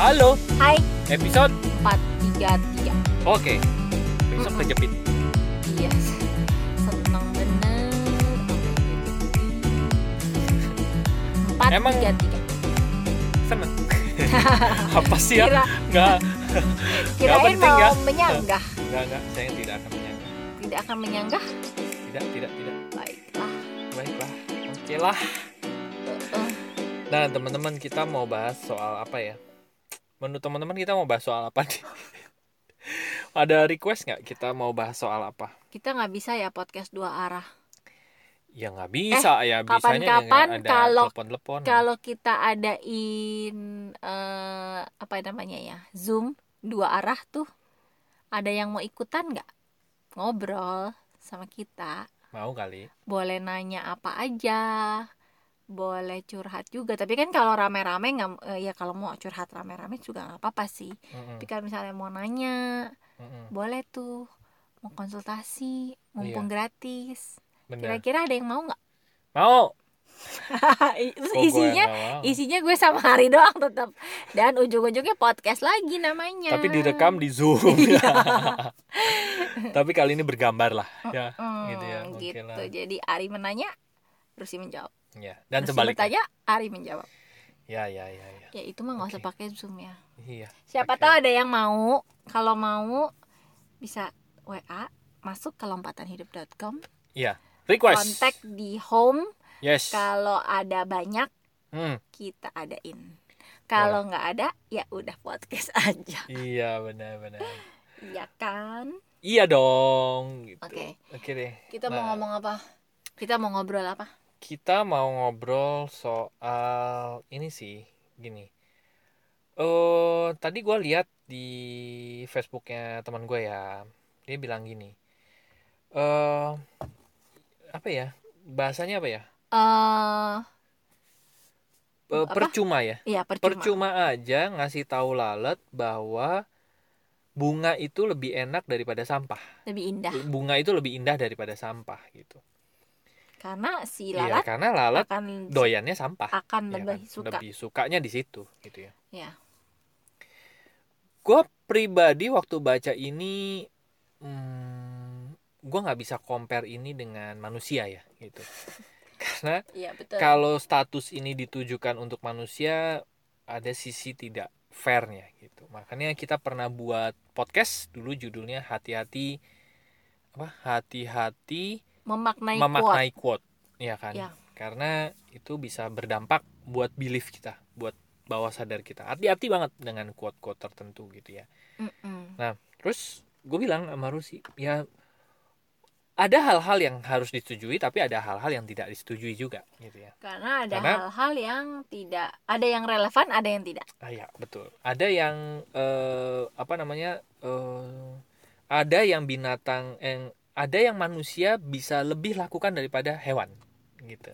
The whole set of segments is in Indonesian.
Halo, Hai, episode 433 Oke. Besok Mm-mm. kejepit. Iya, seneng bener Empat Emang- tiga tiga. Seneng. Apa sih ya? Kira, Enggak, kirain penting mau ya. menyanggah enggak, enggak. Saya tidak akan menyangka. Tidak akan menyanggah Tidak, tidak, tidak. Baiklah Baiklah. Oke lah. Eh, Nah, teman-teman kita mau bahas soal apa ya? Menurut teman-teman kita mau bahas soal apa nih? Ada request nggak kita mau bahas soal apa? Kita nggak bisa ya podcast dua arah Ya nggak bisa ya, bisanya ya kapan-kapan ada kalau- telepon-telepon. Kalau kita adain eh, Apa namanya ya Zoom dua arah tuh Ada yang mau ikutan nggak? Ngobrol sama kita Mau kali. boleh nanya apa aja boleh curhat juga tapi kan kalau rame-rame nggak eh, ya kalau mau curhat rame-rame juga nggak apa-apa sih Mm-mm, tapi kalau misalnya mau nanya mm-mm. boleh tuh mau konsultasi mumpung gratis Bener. kira-kira ada yang mau nggak Mau. Terus gua isinya isinya gue sama Hari doang tetap dan ujung-ujungnya podcast lagi namanya Tapi direkam di Zoom. Iya. Tapi kali ini bergambar lah, ya. Hmm, gitu ya, gitu lah. jadi Ari menanya Rusi menjawab Ya, dan Rusi sebaliknya. bertanya Ari menjawab Ya, ya, ya, ya. ya itu mah nggak usah Oke. pakai zoom ya Iya. siapa Oke. tahu ada yang mau kalau mau bisa WA masuk ke lompatanhidup.com Iya. Request. kontak di home Yes. kalau ada banyak Hmm, kita adain kalau nggak ada ya udah podcast aja iya benar-benar. iya kan Iya dong, gitu. Oke. Oke deh. kita mau Nah, ngomong apa kita mau ngobrol apa Kita mau ngobrol soal ini sih, gini. Eh, tadi gue lihat di Facebooknya teman gue ya, dia bilang gini. Eh, apa ya? Bahasanya apa ya? eh Eh, Apa? percuma ya. iya percuma Percuma aja ngasih tahu lalat bahwa bunga itu lebih enak daripada sampah. lebih indah Bunga itu lebih indah daripada sampah gitu. Karena si Iya, lalat karena lalat akan doyannya sampah. akan Iya lebih kan? suka Lebih sukanya di situ gitu ya. ya Gue pribadi waktu baca ini hmm, gue nggak bisa compare ini dengan manusia ya gitu. Karena betul kalau status ini ditujukan untuk manusia ada sisi tidak fairnya gitu makanya kita pernah buat podcast dulu judulnya hati-hati apa hati-hati memaknai, quote. memaknai quote ya kan Ya. karena itu bisa berdampak buat belief kita buat bawah sadar kita hati-hati banget dengan quote-quote tertentu gitu ya Mm-mm. terus gue bilang sama Rusi ya ada hal-hal yang harus disetujui tapi ada hal-hal yang tidak disetujui juga gitu ya Karena ada hal-hal yang tidak ada yang relevan, ada yang tidak. Ah ya betul. Ada yang eh, apa namanya? eh, ada yang binatang yang ada yang manusia bisa lebih lakukan daripada hewan gitu.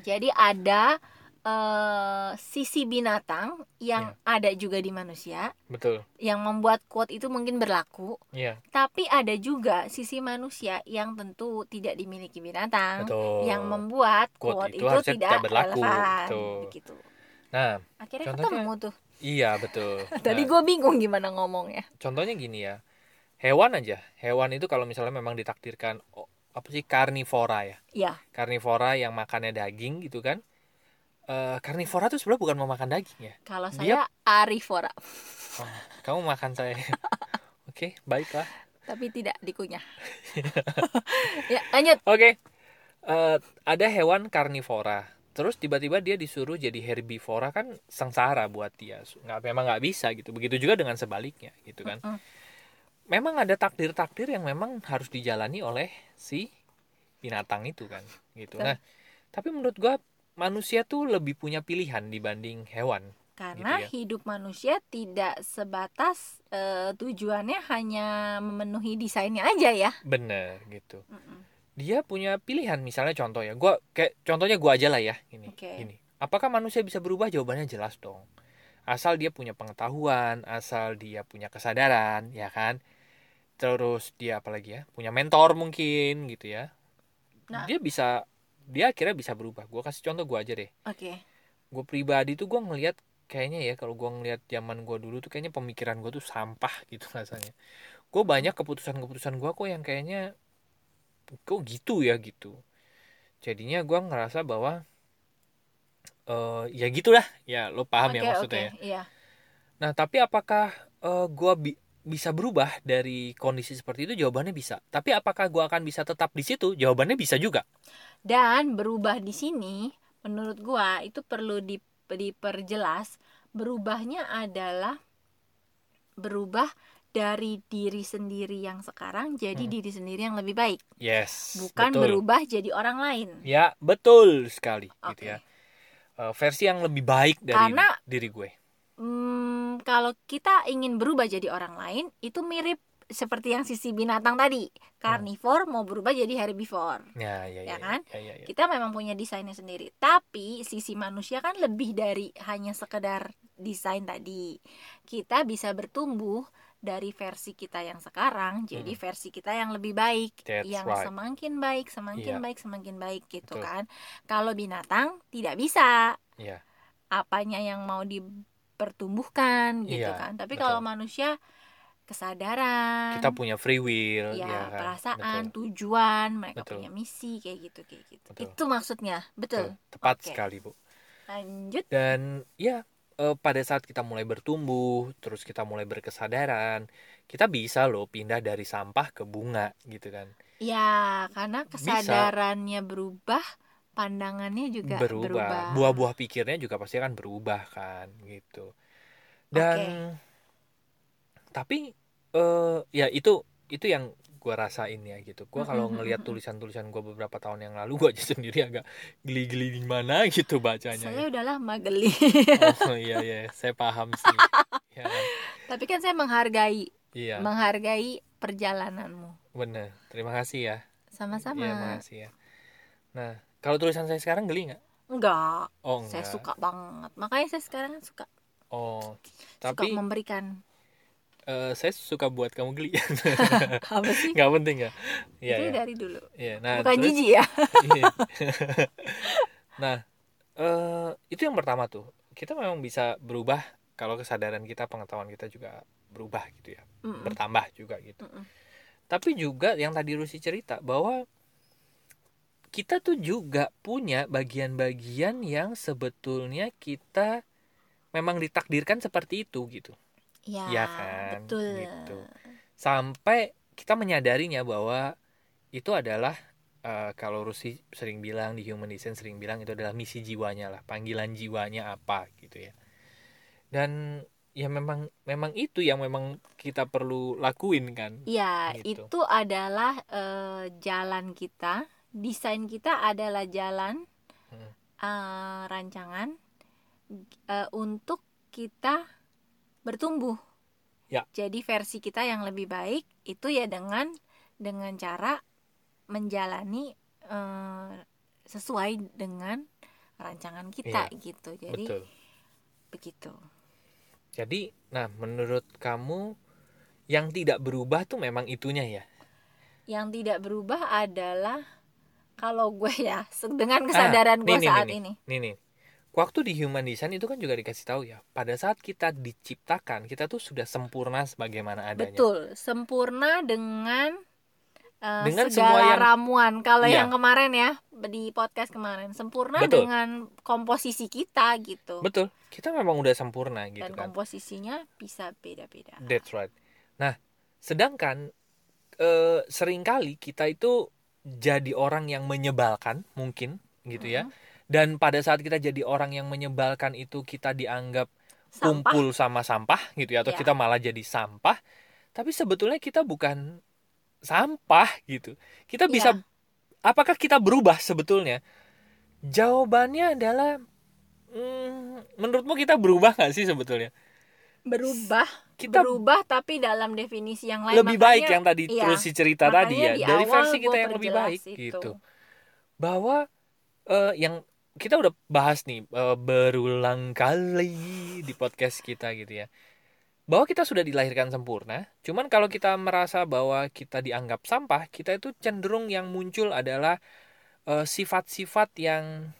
Jadi ada eh, sisi binatang yang Ya. ada juga di manusia Betul. yang membuat quote itu mungkin berlaku, Iya, tapi ada juga sisi manusia yang tentu tidak dimiliki binatang betul. yang membuat Quote quote, itu itu, tidak tidak berlaku, relevan betul. begitu. Nah, Akhirnya Contohnya- ketemu tuh. iya betul. Tadi Nah, gue bingung gimana ngomongnya. contohnya gini ya. Hewan aja. Hewan itu kalau misalnya memang ditakdirkan oh, apa sih karnivora ya. Ya, Karnivora yang makannya daging gitu kan. Eh karnivora tuh sebenarnya bukan mau makan daging ya. kalau Dia- saya arivora, Oh, kamu makan saya. Oke, baiklah. tapi tidak dikunyah. ya, lanjut. Oke, Eh, ada hewan karnivora. Terus tiba-tiba dia disuruh jadi herbivora kan sengsara buat dia. Nggak memang nggak bisa gitu. Begitu juga dengan sebaliknya gitu kan. Mm-mm. Memang ada takdir-takdir yang memang harus dijalani oleh si binatang itu kan gitu. Betul. Nah, tapi menurut gua manusia tuh lebih punya pilihan dibanding hewan. Karena Gitu ya. hidup manusia tidak sebatas eh, tujuannya hanya memenuhi desainnya aja ya. Bener gitu. Mm-mm. Dia punya pilihan misalnya contoh ya. Gua kayak contohnya gua aja lah ya ini. Oke. Gini. Apakah manusia bisa berubah? Jawabannya jelas dong. Asal dia punya pengetahuan, asal dia punya kesadaran, ya kan? Terus dia apalagi ya? Punya mentor mungkin gitu ya. Nah. Dia bisa dia akhirnya bisa berubah. Gua kasih contoh gua aja deh. Oke. Gue pribadi tuh gua ngelihat kayaknya ya kalau gua ngeliat zaman gua dulu tuh kayaknya pemikiran gua tuh sampah gitu rasanya gue banyak keputusan-keputusan gua kok yang kayaknya kok gitu ya gitu jadinya gua ngerasa bahwa eh ya gitulah ya lo paham ya Oke, maksudnya oke, ya iya. nah tapi apakah eh, gua bi- bisa berubah dari kondisi seperti itu jawabannya bisa tapi apakah gua akan bisa tetap di situ jawabannya bisa juga Dan berubah di sini menurut gua itu perlu di- diperjelas. Berubahnya adalah berubah dari diri sendiri yang sekarang jadi Hmm. diri sendiri yang lebih baik, yes bukan betul. berubah jadi orang lain. ya betul sekali Oke. gitu ya Eh, versi yang lebih baik dari Karena- diri gue kalau kita ingin berubah jadi orang lain, itu mirip seperti yang sisi binatang tadi. Karnivor mau berubah jadi herbivore. ya ya ya, Ya kan? ya, ya, ya. Kita memang punya desainnya sendiri. Tapi sisi manusia kan lebih dari hanya sekedar desain tadi. Kita bisa bertumbuh dari versi kita yang sekarang jadi Hmm. versi kita yang lebih baik, That's yang right. semakin baik, semakin Iya. baik, semakin baik gitu Betul. kan. Kalau binatang tidak bisa Iya. apanya yang mau dipertumbuhkan gitu Iya, kan. Tapi betul. kalau manusia kesadaran, kita punya free will ya, ya kan? perasaan, Betul, tujuan, mereka Betul. punya misi kayak gitu kayak gitu. Betul. Itu maksudnya, betul. betul. tepat Oke. sekali bu Lanjut. dan ya eh, pada saat kita mulai bertumbuh terus kita mulai berkesadaran kita bisa loh pindah dari sampah ke bunga gitu kan Ya, karena kesadarannya berubah, pandangannya juga berubah berubah. buah-buah pikirnya juga pasti akan berubah kan gitu dan tapi eh ya itu itu yang gua rasain ya gitu gua kalau ngelihat tulisan-tulisan gua beberapa tahun yang lalu gua aja sendiri agak geli-geli di mana gitu bacanya Saya ya. udah lama geli. oh iya iya saya paham sih ya kan? Tapi kan saya menghargai, iya menghargai perjalananmu. bener terima kasih ya Sama-sama. iya makasih ya nah kalau tulisan saya sekarang geli nggak Enggak, oh saya enggak suka banget. Makanya saya sekarang suka oh suka tapi memberikan eh, saya suka buat kamu geli apa sih? nggak penting ya iya itu ya dari dulu. iya nah Bukan terus- jijik ya. Iya. nah, eh itu yang pertama tuh. Kita memang bisa berubah kalau kesadaran kita, pengetahuan kita juga berubah gitu ya, Mm-mm. bertambah juga gitu. Mm-mm. Tapi juga yang tadi Rusi cerita bahwa kita tuh juga punya bagian-bagian yang sebetulnya kita memang ditakdirkan seperti itu gitu. Ya, Iya kan? betul. Gitu. Sampai kita menyadarinya bahwa itu adalah eh, kalau Rusi sering bilang di Human Design sering bilang itu adalah misi jiwanya lah, panggilan jiwanya apa gitu ya. Dan ya memang memang itu yang memang kita perlu lakuin kan. Ya, Gitu. itu adalah eh, jalan kita, desain kita adalah jalan Hmm. eh, rancangan eh, untuk kita bertumbuh. Ya. Jadi versi kita yang lebih baik itu ya dengan dengan cara menjalani eh, sesuai dengan rancangan kita gitu. Jadi Betul. begitu. Jadi, nah menurut kamu yang tidak berubah tuh memang itunya ya. Yang tidak berubah adalah kalau gue ya dengan kesadaran Ah, gue nih, saat nih, ini. Nih nih. Waktu di human design itu kan juga dikasih tahu ya, pada saat kita diciptakan, kita tuh sudah sempurna sebagaimana adanya. Betul, sempurna dengan eh, Dengan segala semua yang- ramuan. Kalau Iya. yang kemarin ya di podcast kemarin, sempurna Betul. dengan komposisi kita gitu. Betul. Kita memang udah sempurna gitu Dan kan. komposisinya bisa beda-beda. That's right. Nah, sedangkan eh, sering kali kita itu jadi orang yang menyebalkan mungkin gitu ya. Mhm. Dan pada saat kita jadi orang yang menyebalkan itu kita dianggap Sampah. kumpul sama sampah gitu ya atau Ya. kita malah jadi sampah. Tapi sebetulnya kita bukan sampah gitu. Kita Ya. bisa apakah kita berubah sebetulnya? Jawabannya adalah hmm, menurutmu kita berubah nggak sih sebetulnya? Berubah, Kita berubah tapi dalam definisi yang lain. lebih baik Makanya- yang tadi iya, terus si cerita tadi ya dari versi kita yang lebih baik itu. gitu bahwa eh, yang kita udah bahas nih eh, berulang kali di podcast kita gitu ya bahwa kita sudah dilahirkan sempurna cuman kalau kita merasa bahwa kita dianggap sampah kita itu cenderung yang muncul adalah eh, sifat-sifat yang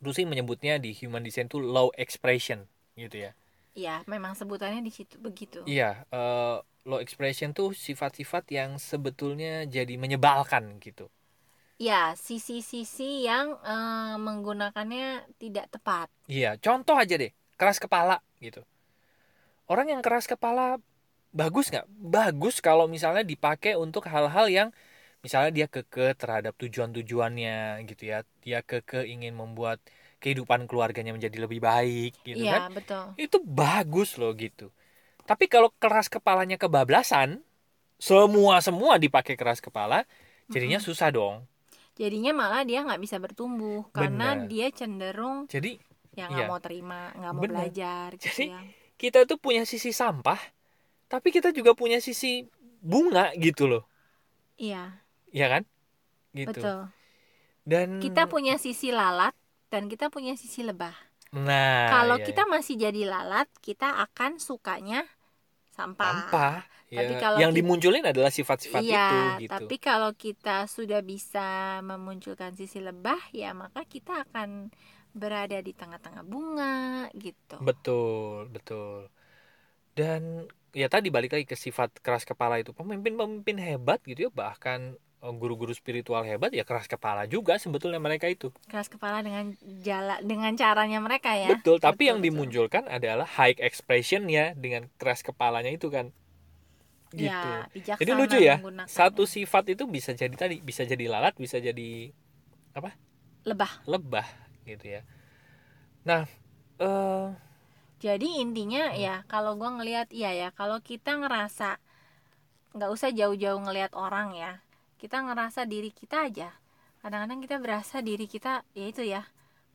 Lucy menyebutnya di human design itu low expression gitu ya ya memang sebutannya di situ begitu. Iya eh, low expression tuh sifat-sifat yang sebetulnya jadi menyebalkan gitu. Ya sisi-sisi yang eh, menggunakannya tidak tepat. Iya contoh aja deh keras kepala gitu. Orang yang keras kepala bagus nggak? Bagus kalau misalnya dipakai untuk hal-hal yang misalnya dia keke terhadap tujuan-tujuannya gitu ya. Dia keke ingin membuat kehidupan keluarganya menjadi lebih baik gitu iya kan? betul. Itu bagus loh gitu. Tapi kalau keras kepalanya kebablasan semua semua dipakai keras kepala jadinya Mm-mm. susah dong. Jadinya malah dia nggak bisa bertumbuh karena dia cenderung jadi ya nggak Iya. mau terima nggak mau Benar. belajar gitu Jadi, ya. kita tuh punya sisi sampah tapi kita juga punya sisi bunga gitu loh. Iya. Ya kan? Gitu. Betul. Dan kita punya sisi lalat dan kita punya sisi lebah. Nah kalau iya, kita masih jadi lalat kita akan sukanya sampah, sampah ya. Tapi kalau yang kita- dimunculin adalah sifat-sifat iya itu gitu. tapi kalau kita sudah bisa memunculkan sisi lebah ya maka kita akan berada di tengah-tengah bunga gitu. Betul betul. Dan ya tadi balik lagi ke sifat keras kepala itu pemimpin-pemimpin hebat gitu ya bahkan guru-guru spiritual hebat ya keras kepala juga sebetulnya mereka itu. Keras kepala dengan jala dengan caranya mereka ya. Betul tapi Betul, yang betul. dimunculkan adalah high expression ya dengan keras kepalanya itu kan. Gitu. ya jadi lucu ya satu sifat itu bisa jadi tadi bisa jadi lalat bisa jadi lebah. Lebah gitu ya. Nah eh Jadi intinya Hmm. ya kalau gua ngelihat iya ya kalau kita ngerasa nggak usah jauh-jauh ngelihat orang ya kita ngerasa diri kita aja. Kadang-kadang kita berasa diri kita ya itu ya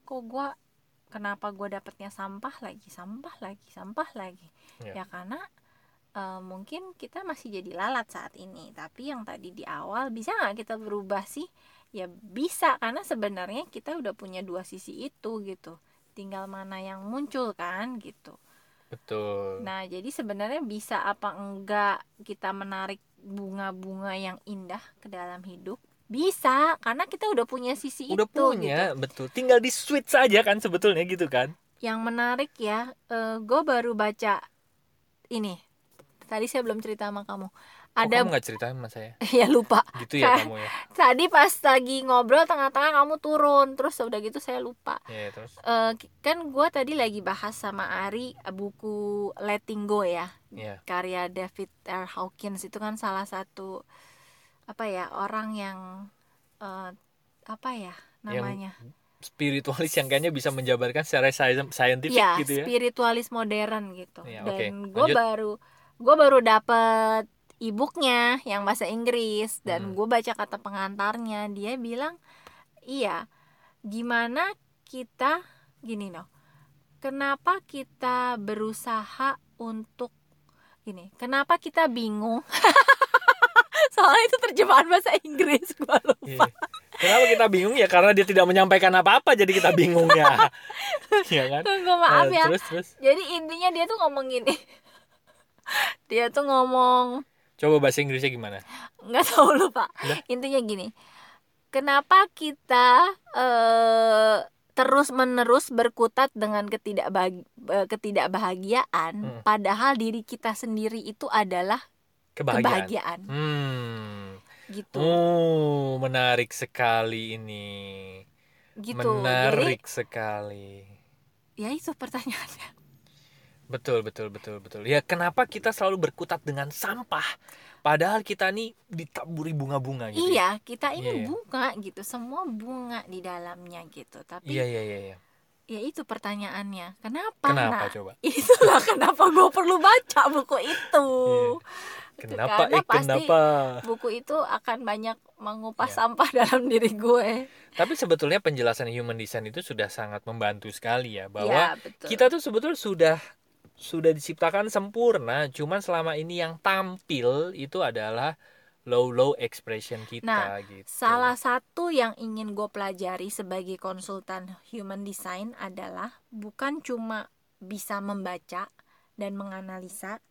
kok gua kenapa gua dapatnya sampah lagi sampah lagi sampah lagi. Ya. ya karena eh, mungkin kita masih jadi lalat saat ini. Tapi yang tadi di awal bisa nggak kita berubah sih? Ya bisa karena sebenarnya kita udah punya dua sisi itu gitu. Tinggal mana yang muncul kan gitu. Betul. Nah jadi sebenarnya bisa apa enggak kita menarik bunga-bunga yang indah ke dalam hidup? Bisa karena kita udah punya sisi udah itu gitu. punya betul. Tinggal di switch saja kan sebetulnya gitu kan? Yang menarik ya gue baru baca ini. Tadi saya belum cerita sama kamu Ada kamu nggak ceritain sama saya? Ya lupa. Gitu ya kamu ya? tadi pas lagi ngobrol tengah-tengah kamu turun. Terus udah gitu saya lupa. Ya terus? Eh, kan gue tadi lagi bahas sama Ari buku Letting Go ya? Ya karya David R. Hawkins. Itu kan salah satu apa ya orang yang eh, apa ya namanya? spiritualis yang kayaknya bisa menjabarkan secara scientific ya gitu ya? spiritualis modern gitu. Ya, dan oke, gue baru gue baru dapet e-booknya yang bahasa Inggris dan Hmm. gue baca kata pengantarnya dia bilang iya gimana kita gini loh kenapa kita berusaha untuk gini kenapa kita bingung soalnya itu terjemahan bahasa Inggris gue lupa Iya. Kenapa kita bingung ya karena dia tidak menyampaikan apa-apa jadi kita bingung ya. Iya kan? gue maaf Eh, ya Terus terus jadi intinya dia tuh ngomong gini dia tuh ngomong coba bahasa Inggrisnya gimana? nggak tahu lupa Udah. intinya gini kenapa kita eh, terus menerus berkutat dengan ketidakbahagi- eh, ketidakbahagiaan Hmm. padahal diri kita sendiri itu adalah Kebahagiaan. kebahagiaan Hmm. gitu Oh, menarik sekali ini. gitu Menarik sekali. jadi ya itu pertanyaannya Betul, betul, betul, betul. Ya, kenapa kita selalu berkutat dengan sampah? Padahal kita nih ditaburi bunga-bunga gitu. ya. iya kita ini Iya. bunga gitu semua bunga di dalamnya gitu tapi Iya, iya, iya, iya. ya itu pertanyaannya kenapa Kenapa Nah, coba? itulah kenapa gue perlu baca buku itu Gitu, Kenapa? karena Eh, pasti kenapa? buku itu akan banyak mengupas Ya. sampah dalam diri gue Tapi sebetulnya penjelasan human design itu sudah sangat membantu sekali ya bahwa ya betul kita tuh sebetulnya sudah sudah diciptakan sempurna cuman selama ini yang tampil itu adalah low low expression kita Nah, gitu Salah satu yang ingin gue pelajari sebagai konsultan human design adalah bukan cuma bisa membaca dan menganalisa,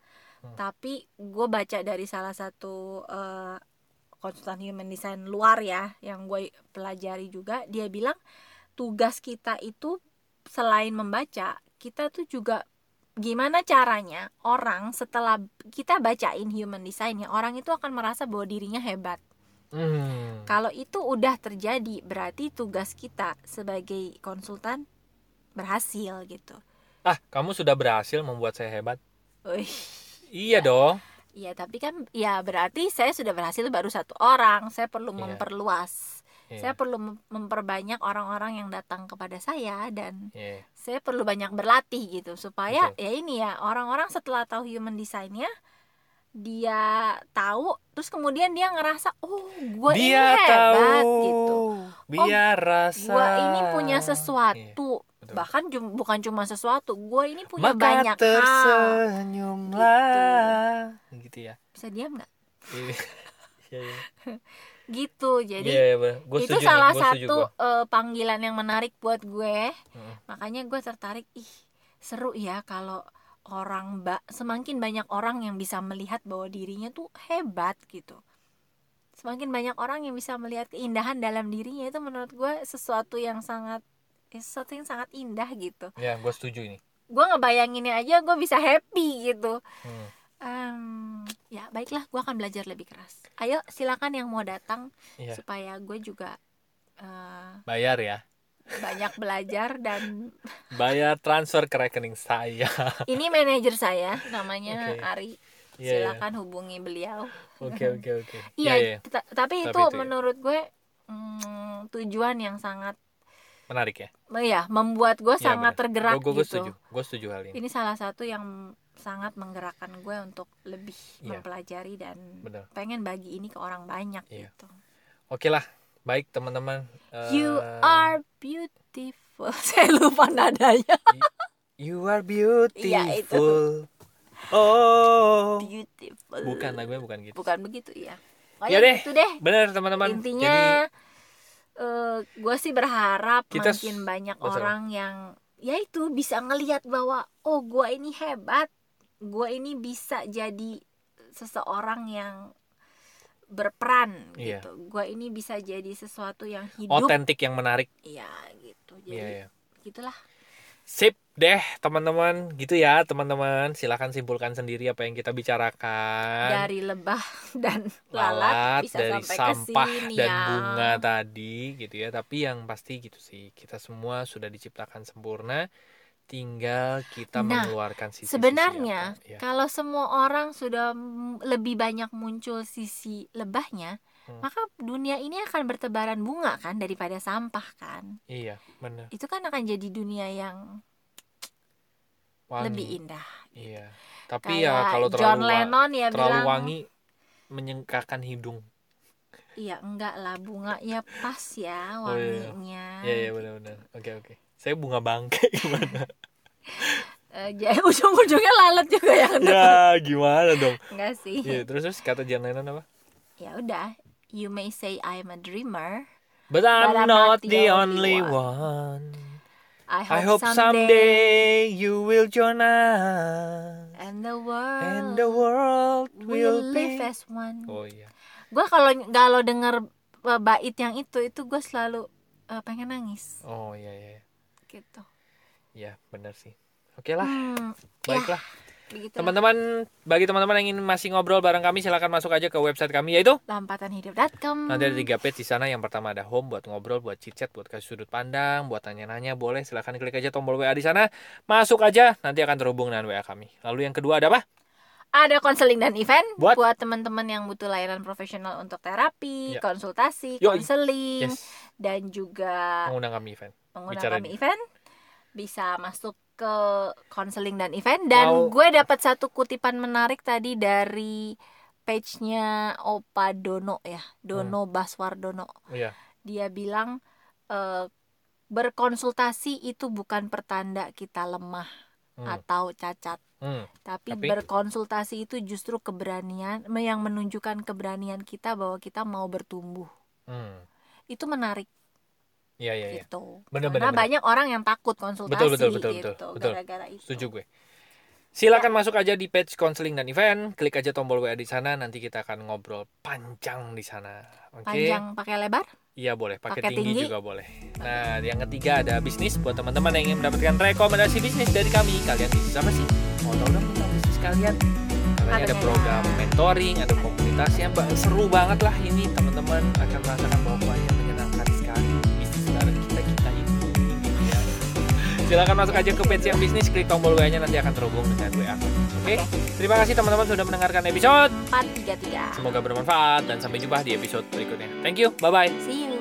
Hmm. tapi gue baca dari salah satu eh, konsultan human design luar ya, yang gue pelajari juga, dia bilang tugas kita itu selain membaca, kita tuh juga gimana caranya orang setelah kita bacain human design ya orang itu akan merasa bahwa dirinya hebat Hmm. kalau itu udah terjadi berarti tugas kita sebagai konsultan berhasil gitu Ah, kamu sudah berhasil membuat saya hebat. Wih, Iya dong. Iya tapi kan ya berarti saya sudah berhasil baru satu orang saya perlu Iya. memperluas Iya. saya perlu mem- memperbanyak orang-orang yang datang kepada saya dan Iya. saya perlu banyak berlatih gitu supaya Betul. ya ini ya orang-orang setelah tahu human design-nya dia tahu terus kemudian dia ngerasa oh gue ini hebat tahu. gitu Biar rasa. gue ini punya Iya, sesuatu betul. bahkan cum- bukan cuma sesuatu gue ini punya Maka banyak hal tersenyumlah. Gitu ya. bisa diam nggak Iya. Iya, iya. gitu jadi Iya, iya, bener. Gua itu setuju salah gua satu gua. eh, panggilan yang menarik buat gue Mm. makanya gue tertarik ih seru ya kalau orang mbak semakin banyak orang yang bisa melihat bahwa dirinya tuh hebat gitu semakin banyak orang yang bisa melihat keindahan dalam dirinya itu menurut gue sesuatu yang sangat ya, sesuatu yang sangat indah gitu Ya, gue setuju ini. gue ngebayanginnya aja gue bisa happy gitu Hmm. Em, ya baiklah gue akan belajar lebih keras ayo silakan yang mau datang Iya. supaya gue juga eh, Bayar ya. banyak belajar dan Bayar transfer ke rekening saya. ini manajer saya namanya Oke. Ari Iya, iya. silakan hubungi beliau Oke, oke, oke. iya Iya, iya. ta- tapi Tapi itu itu ya. menurut gue mm, tujuan yang sangat Menarik ya. ya membuat gue Iya, sangat bener. tergerak Gue gue gitu setuju. Gue setuju hal ini. ini salah satu yang sangat menggerakkan gue untuk lebih Iya. mempelajari dan Bener. pengen bagi ini ke orang banyak Iya. gitu Oke lah. Baik, teman-teman. you Eh, are beautiful saya lupa nadanya You are beautiful. Itu. Oh. beautiful Bukan lagunya bukan gitu. bukan begitu ya Ya deh. gitu deh Benar, teman-teman. intinya eh gue sih berharap Kita makin banyak oh, orang yang ya itu bisa ngelihat bahwa oh gue ini hebat gue ini bisa jadi seseorang yang berperan Iya. gitu gue ini bisa jadi sesuatu yang hidup otentik yang menarik. ya gitu Iya, jadi iya. gitulah Sip deh, teman-teman. Gitu ya, teman-teman. Silahkan simpulkan sendiri apa yang kita bicarakan. dari lebah dan lalat lalat bisa dari sampai sampah ke sini dan ya. bunga tadi gitu ya tapi yang pasti gitu sih kita semua sudah diciptakan sempurna tinggal kita Nah, mengeluarkan sisi Sebenarnya ya. kalau semua orang sudah lebih banyak muncul sisi lebahnya, Hmm. maka dunia ini akan bertebaran bunga kan daripada sampah kan. iya benar Itu kan akan jadi dunia yang wangi lebih indah. iya tapi Kayak ya kalau terlalu John Lennon ya terlalu bilang, wangi menyengkakan hidung iya enggak lah bunga ya pas ya Oh, iya. wanginya. iya iya benar-benar oke oke saya bunga bangke gimana Eh, jadi ujung-ujungnya lalat juga yang ya gimana dong enggak sih. iya terus terus kata John Lennon apa Ya udah, you may say I'm a dreamer. but I'm, But I'm not, the only one. I hope, I hope someday you will join us and the world and the world will will live be. as one. Oh iya. gue kalau kalau denger uh, bait yang itu itu gue selalu uh, pengen nangis Oh iya iya. iya. Gitu Ya benar sih. Oke lah, hmm, baiklah. begitu Teman-teman, bagi teman-teman yang ingin masih ngobrol bareng kami, silahkan masuk aja ke website kami yaitu lompatanhidup.com nanti ada tiga page di sana. Yang pertama ada home buat ngobrol, buat chit-chat, buat kasih sudut pandang, buat tanya-nanya, boleh silahkan klik aja tombol WA di sana. Masuk aja, nanti akan terhubung dengan WA kami. Lalu yang kedua ada apa? ada konseling dan event Buat? buat, teman-teman yang butuh layanan profesional untuk terapi Ya. konsultasi konseling Yes, dan juga mengundang kami event. Bicara kami event bisa masuk ke konseling dan event dan Mau- gue dapat satu kutipan menarik tadi dari page-nya Opa Dono ya Dono Baswardono Iya. dia bilang eh, berkonsultasi itu bukan pertanda kita lemah Hmm. atau cacat Hmm. tapi, Tapi? berkonsultasi itu justru keberanian yang menunjukkan keberanian kita bahwa kita mau bertumbuh Hmm. itu menarik Iya iya iya. gitu Bener, karena bener, bener. banyak orang yang takut konsultasi Betul, betul, betul, gitu betul, betul. gara-gara itu Setuju gue. Silakan Ya. masuk aja di page konseling dan event, klik aja tombol WA di sana, nanti kita akan ngobrol panjang di sana. Oke. panjang pakai lebar Iya boleh, pakai tinggi, tinggi. juga boleh. Nah, yang ketiga ada bisnis buat teman-teman yang ingin mendapatkan rekomendasi bisnis dari kami. Kalian bisa apa sih? Mau tahu dong tentang bisnis kalian? Karena ada program mentoring, ada komunitasnya, Mbak. seru banget lah ini teman-teman akan merasakan bahwa Silakan masuk aja ke page yang bisnis, klik tombol WA-nya nanti akan terhubung dengan WA. Oke, terima kasih teman-teman sudah mendengarkan episode. 433 Semoga bermanfaat dan sampai jumpa di episode berikutnya. Thank you, bye bye. see you